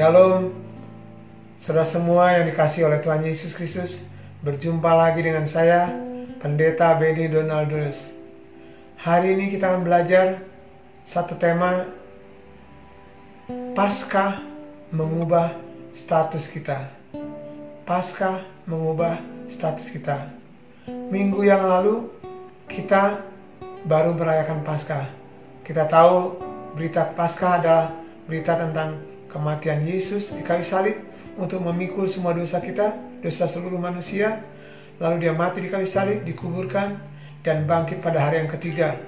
Shalom, saudara semua yang dikasih oleh Tuhan Yesus Kristus. Berjumpa lagi dengan saya, Pendeta Benny Donaldus. Hari ini kita akan belajar satu tema Paskah mengubah status kita. Paskah mengubah status kita. Minggu yang lalu kita baru merayakan Paskah. Kita tahu berita Paskah adalah berita tentang kematian Yesus di kayu salib untuk memikul semua dosa kita, dosa seluruh manusia. Lalu dia mati di kayu salib, dikuburkan, dan bangkit pada hari yang ketiga.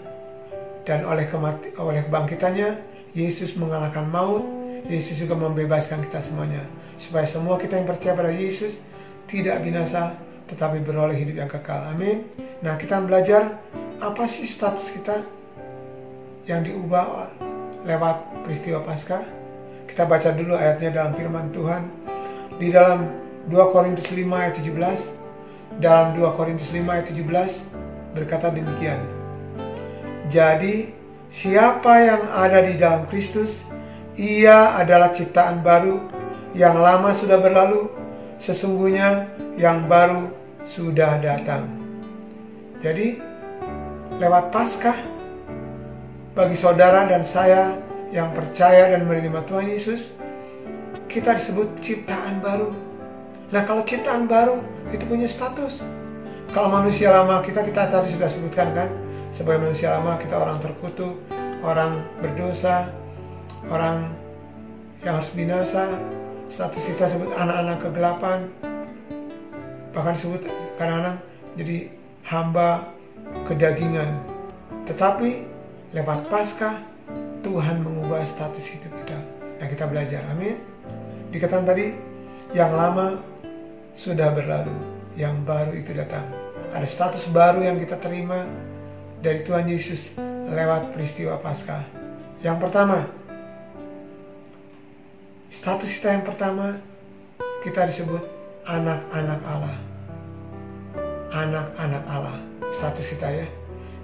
Dan oleh, kemati, oleh kebangkitannya, Yesus mengalahkan maut, Yesus juga membebaskan kita semuanya. Supaya semua kita yang percaya pada Yesus tidak binasa, tetapi beroleh hidup yang kekal. Amin. Nah, kita belajar apa sih status kita yang diubah lewat peristiwa Paskah. Kita baca dulu ayatnya dalam firman Tuhan. Di dalam 2 Korintus 5 ayat 17. Dalam 2 Korintus 5 ayat 17 berkata demikian. Jadi siapa yang ada di dalam Kristus, ia adalah ciptaan baru, yang lama sudah berlalu, sesungguhnya yang baru sudah datang. Jadi lewat Paskah bagi saudara dan saya yang percaya dan menerima Tuhan Yesus, kita disebut ciptaan baru. Nah, kalau ciptaan baru itu punya status. Kalau manusia lama kita kita tadi sudah sebutkan kan, sebagai manusia lama kita orang terkutuk, orang berdosa, orang yang harus binasa. Status kita sebut anak-anak kegelapan, bahkan disebut kadang-kadang jadi hamba kedagingan. Tetapi lewat Paskah Tuhan mengubah status hidup kita. Nah kita belajar, amin. Dikatakan tadi, yang lama sudah berlalu, yang baru itu datang. Ada status baru yang kita terima dari Tuhan Yesus lewat peristiwa Paskah. Yang pertama, status kita yang pertama, kita disebut anak-anak Allah. Anak-anak Allah, status kita ya.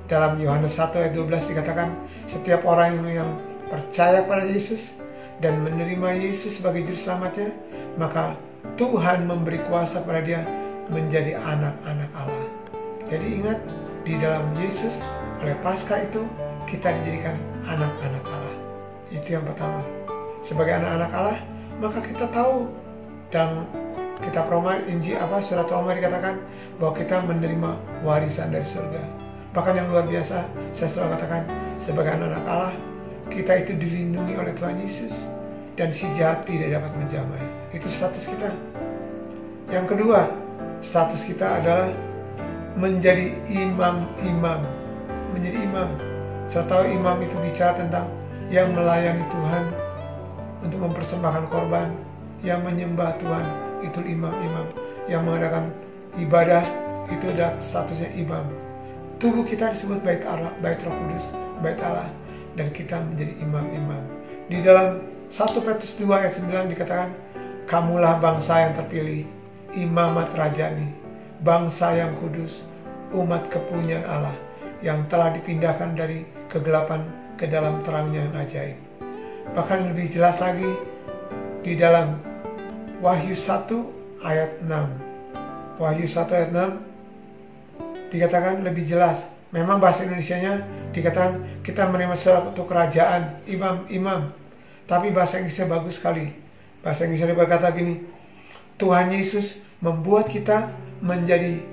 Dalam Yohanes 1 ayat 12 dikatakan, setiap orang yang percaya pada Yesus dan menerima Yesus sebagai juru selamatnya, maka Tuhan memberi kuasa pada dia menjadi anak-anak Allah. Jadi ingat, di dalam Yesus oleh Paskah itu kita dijadikan anak-anak Allah. Itu yang pertama. Sebagai anak-anak Allah, maka kita tahu dalam kitab Roma Injil apa surat Roma dikatakan bahwa kita menerima warisan dari surga. Bahkan yang luar biasa, saya selalu katakan, sebagai anak-anak Allah, kita itu dilindungi oleh Tuhan Yesus. Dan si jahat tidak dapat menjamai. Itu status kita. Yang kedua, status kita adalah menjadi imam-imam. Menjadi imam. Saya tahu imam itu bicara tentang yang melayani Tuhan untuk mempersembahkan korban, yang menyembah Tuhan, itu imam-imam. Yang mengadakan ibadah, itu adalah statusnya imam Tubuh kita disebut bait Allah, bait Roh Kudus, bait Allah dan kita menjadi imam-imam. Di dalam 1 Petrus 2 ayat 9 dikatakan, "Kamulah bangsa yang terpilih, imamat rajani, bangsa yang kudus, umat kepunyaan Allah yang telah dipindahkan dari kegelapan ke dalam terangnya yang ajaib." Bahkan lebih jelas lagi di dalam Wahyu 1 ayat 6. Wahyu 1 ayat 6 dikatakan lebih jelas. Memang bahasa Indonesia-nya dikatakan kita menerima suatu kerajaan, imam-imam. Tapi bahasa Inggrisnya bagus sekali. Bahasa Inggrisnya berkata gini, Tuhan Yesus membuat kita menjadi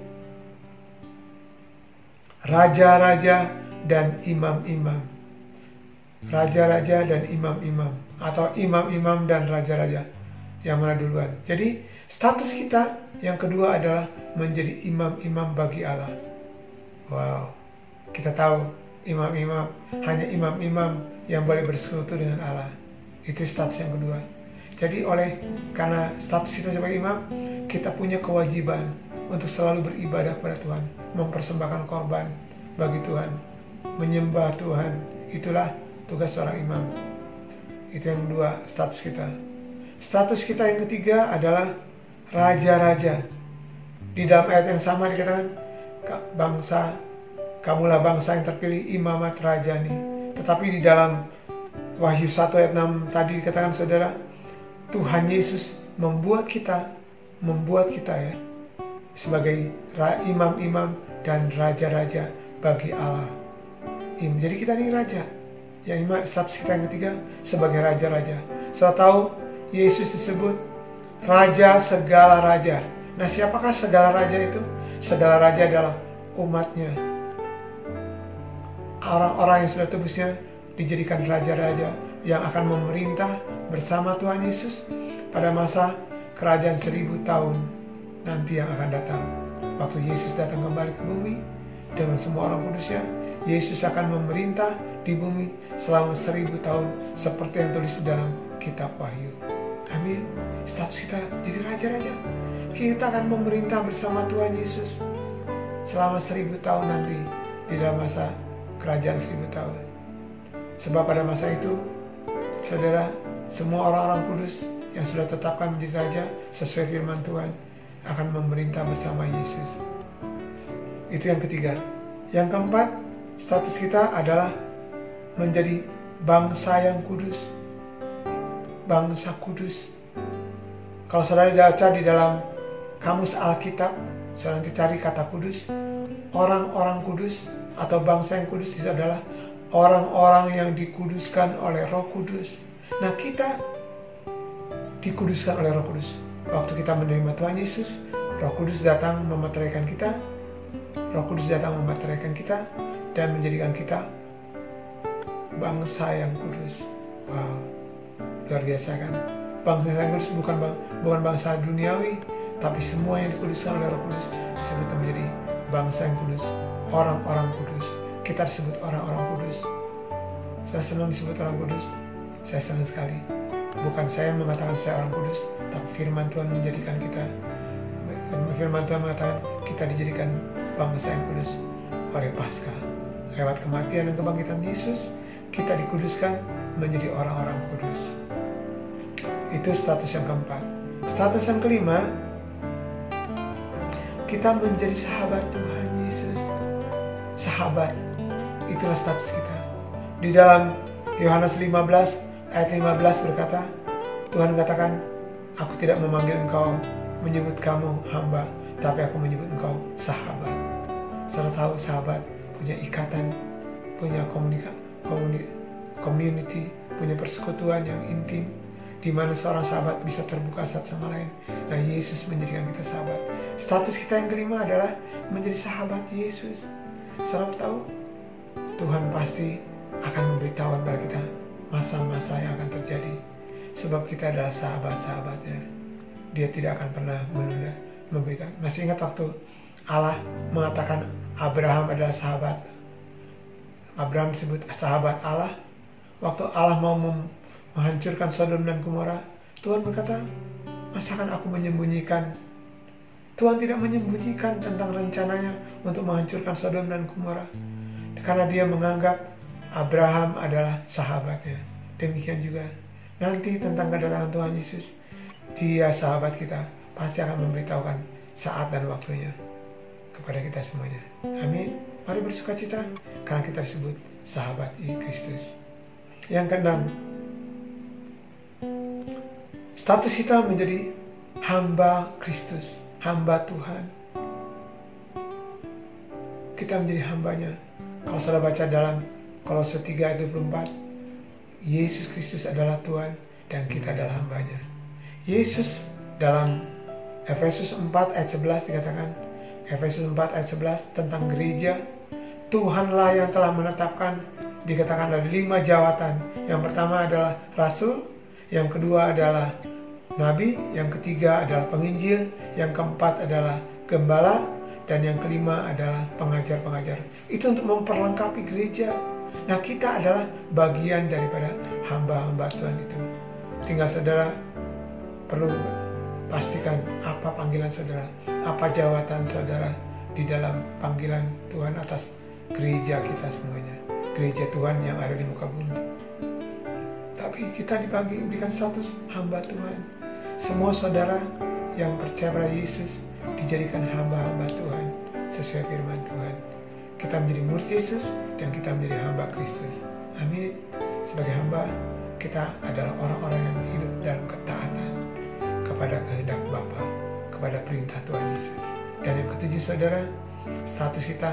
raja-raja dan imam-imam. Raja-raja dan imam-imam. Atau imam-imam dan raja-raja. Yang mana duluan. Jadi status kita yang kedua adalah menjadi imam-imam bagi Allah. Wow, kita tahu imam-imam hanya imam-imam yang boleh bersekutu dengan Allah. Itu status yang kedua. Jadi oleh karena status kita sebagai imam, kita punya kewajiban untuk selalu beribadah kepada Tuhan, mempersembahkan korban bagi Tuhan, menyembah Tuhan. Itulah tugas seorang imam. Itu yang kedua, status kita. Status kita yang ketiga adalah raja-raja. Di dalam ayat yang sama dikatakan, bangsa, kamulah bangsa yang terpilih imamat rajani. Tetapi di dalam Wahyu 1 ayat 6 tadi dikatakan saudara, Tuhan Yesus membuat kita, membuat kita ya, sebagai imam-imam dan raja-raja bagi Allah. Jadi kita ini raja. Yang imam status kita yang ketiga sebagai raja-raja. Saya tahu Yesus disebut raja segala raja. Nah, siapakah segala raja itu? Segala raja adalah umatnya. Orang-orang yang sudah tebusnya dijadikan raja-raja yang akan memerintah bersama Tuhan Yesus pada masa kerajaan seribu tahun nanti yang akan datang. Waktu Yesus datang kembali ke bumi dengan semua orang kudusnya, Yesus akan memerintah di bumi selama seribu tahun seperti yang tulis dalam kitab Wahyu. Amin. Status kita jadi raja-raja. Kita akan memerintah bersama Tuhan Yesus selama seribu tahun nanti di dalam masa kerajaan seribu tahun. Sebab pada masa itu, saudara, semua orang-orang kudus yang sudah tetapkan menjadi raja sesuai firman Tuhan akan memerintah bersama Yesus. Itu yang ketiga. Yang keempat, status kita adalah menjadi bangsa yang kudus. Bangsa kudus. Kalau saudara baca di dalam kamus Alkitab, saya nanti cari kata kudus. Orang-orang kudus atau bangsa yang kudus itu adalah orang-orang yang dikuduskan oleh Roh Kudus. Nah, kita dikuduskan oleh Roh Kudus. Waktu kita menerima Tuhan Yesus, Roh Kudus datang memateraikan kita. Roh Kudus datang memateraikan kita dan menjadikan kita bangsa yang kudus. Wow, luar biasa kan? Bangsa yang kudus bukan bang, bukan bangsa duniawi, tapi semua yang dikuduskan oleh Roh Kudus disebut menjadi bangsa yang kudus, orang-orang kudus. Kita disebut orang-orang kudus. Saya senang disebut orang kudus. Saya senang sekali. Bukan saya mengatakan saya orang kudus, tapi firman Tuhan menjadikan kita firman Tuhan mengatakan kita dijadikan bangsa yang kudus oleh Paskah. Lewat kematian dan kebangkitan Yesus, kita dikuduskan menjadi orang-orang kudus. Itu status yang keempat. Status yang kelima, kita menjadi sahabat Tuhan. Sahabat, itulah status kita. Di dalam Yohanes 15 ayat 15 berkata, Tuhan katakan, aku tidak memanggil engkau menyebut kamu hamba, tapi aku menyebut engkau sahabat. Saudara tahu sahabat punya ikatan, punya komunikasi, komuni, community, punya persekutuan yang intim, di mana seorang sahabat bisa terbuka satu sama lain. Nah, Yesus menjadikan kita sahabat. Status kita yang kelima adalah menjadi sahabat Yesus. Saudara tahu, Tuhan pasti akan memberitahu kepada kita masa-masa yang akan terjadi. Sebab kita adalah sahabat-sahabatnya. Dia tidak akan pernah menunda memberitahu. Masih ingat waktu Allah mengatakan Abraham adalah sahabat. Abraham disebut sahabat Allah. Waktu Allah mau menghancurkan Sodom dan Gomora, Tuhan berkata, masakan aku menyembunyikan Tuhan tidak menyembunyikan tentang rencananya untuk menghancurkan Sodom dan Gomora karena dia menganggap Abraham adalah sahabatnya. Demikian juga nanti tentang kedatangan Tuhan Yesus, dia sahabat kita pasti akan memberitahukan saat dan waktunya kepada kita semuanya. Amin. Mari bersuka cita karena kita disebut sahabat Kristus. Yang keenam, status kita menjadi hamba Kristus, hamba Tuhan. Kita menjadi hambanya. Kalau saudara baca dalam Kolose 3 ayat 24, Yesus Kristus adalah Tuhan dan kita adalah hambanya. Yesus dalam Efesus 4 ayat 11 dikatakan, Efesus 4 ayat 11 tentang gereja, Tuhanlah yang telah menetapkan dikatakan ada lima jawatan. Yang pertama adalah rasul, yang kedua adalah nabi, yang ketiga adalah penginjil, yang keempat adalah gembala, dan yang kelima adalah pengajar-pengajar. Itu untuk memperlengkapi gereja. Nah kita adalah bagian daripada hamba-hamba Tuhan itu. Tinggal saudara perlu pastikan apa panggilan saudara, apa jawatan saudara di dalam panggilan Tuhan atas gereja kita semuanya. Gereja Tuhan yang ada di muka bumi. Tapi kita dipanggil diberikan status hamba Tuhan. Semua saudara yang percaya pada Yesus dijadikan hamba-hamba Tuhan sesuai firman Tuhan. Kita menjadi murid Yesus dan kita menjadi hamba Kristus. Amin. Sebagai hamba, kita adalah orang-orang yang hidup dalam ketaatan kepada kehendak Bapa, kepada perintah Tuhan Yesus. Dan yang ketujuh saudara, status kita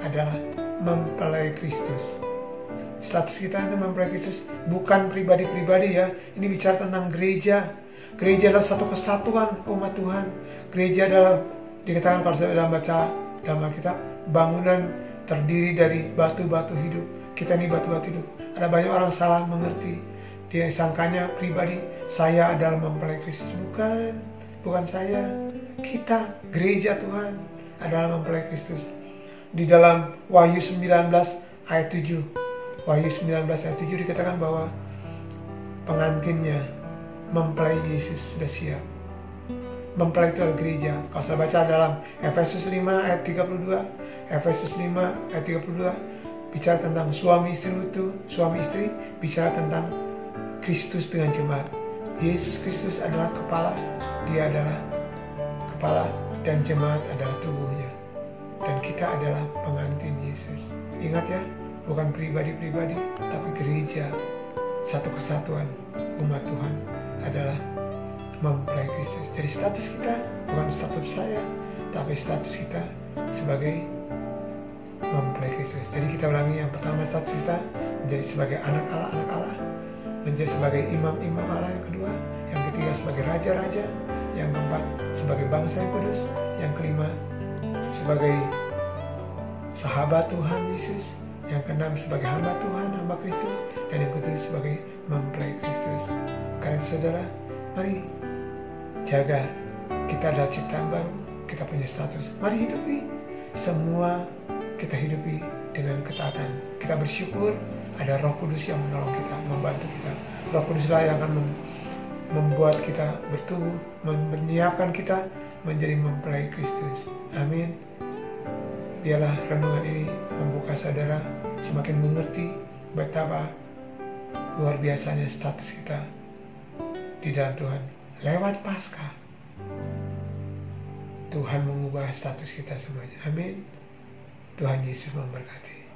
adalah mempelai Kristus. Status kita itu mempelai Kristus bukan pribadi-pribadi ya. Ini bicara tentang gereja. Gereja adalah satu kesatuan umat Tuhan. Gereja adalah dikatakan saya dalam baca dalam Alkitab bangunan terdiri dari batu-batu hidup. Kita ini batu-batu hidup. Ada banyak orang salah mengerti. Dia sangkanya pribadi saya adalah mempelai Kristus bukan, bukan saya. Kita gereja Tuhan adalah mempelai Kristus. Di dalam Wahyu 19 ayat 7. Wahyu 19 ayat 7 dikatakan bahwa pengantinnya mempelai Yesus sudah siap. Mempelai itu adalah gereja. Kalau saya baca dalam Efesus 5 ayat 32, Efesus 5 ayat 32 bicara tentang suami istri itu, suami istri bicara tentang Kristus dengan jemaat. Yesus Kristus adalah kepala, dia adalah kepala dan jemaat adalah tubuhnya. Dan kita adalah pengantin Yesus. Ingat ya, bukan pribadi-pribadi, tapi gereja, satu kesatuan umat Tuhan adalah mempelai Kristus. Jadi status kita bukan status saya, tapi status kita sebagai mempelai Kristus. Jadi kita ulangi yang pertama status kita menjadi sebagai anak Allah, anak Allah, menjadi sebagai imam-imam Allah. Yang kedua, yang ketiga sebagai raja-raja, yang keempat sebagai bangsa yang kudus, yang kelima sebagai sahabat Tuhan Yesus, yang keenam sebagai hamba Tuhan, hamba Kristus, dan yang ketujuh sebagai mempelai Kristus. Kalian saudara, mari jaga kita adalah ciptaan baru, kita punya status. Mari hidupi semua kita hidupi dengan ketaatan. Kita bersyukur ada Roh Kudus yang menolong kita, membantu kita. Roh Kuduslah yang akan membuat kita bertumbuh, menyiapkan kita menjadi mempelai Kristus. Amin. Biarlah renungan ini membuka saudara semakin mengerti betapa luar biasanya status kita di dalam Tuhan. Lewat pasca Tuhan mengubah status kita semuanya. Amin. Tuhan Yesus memberkati.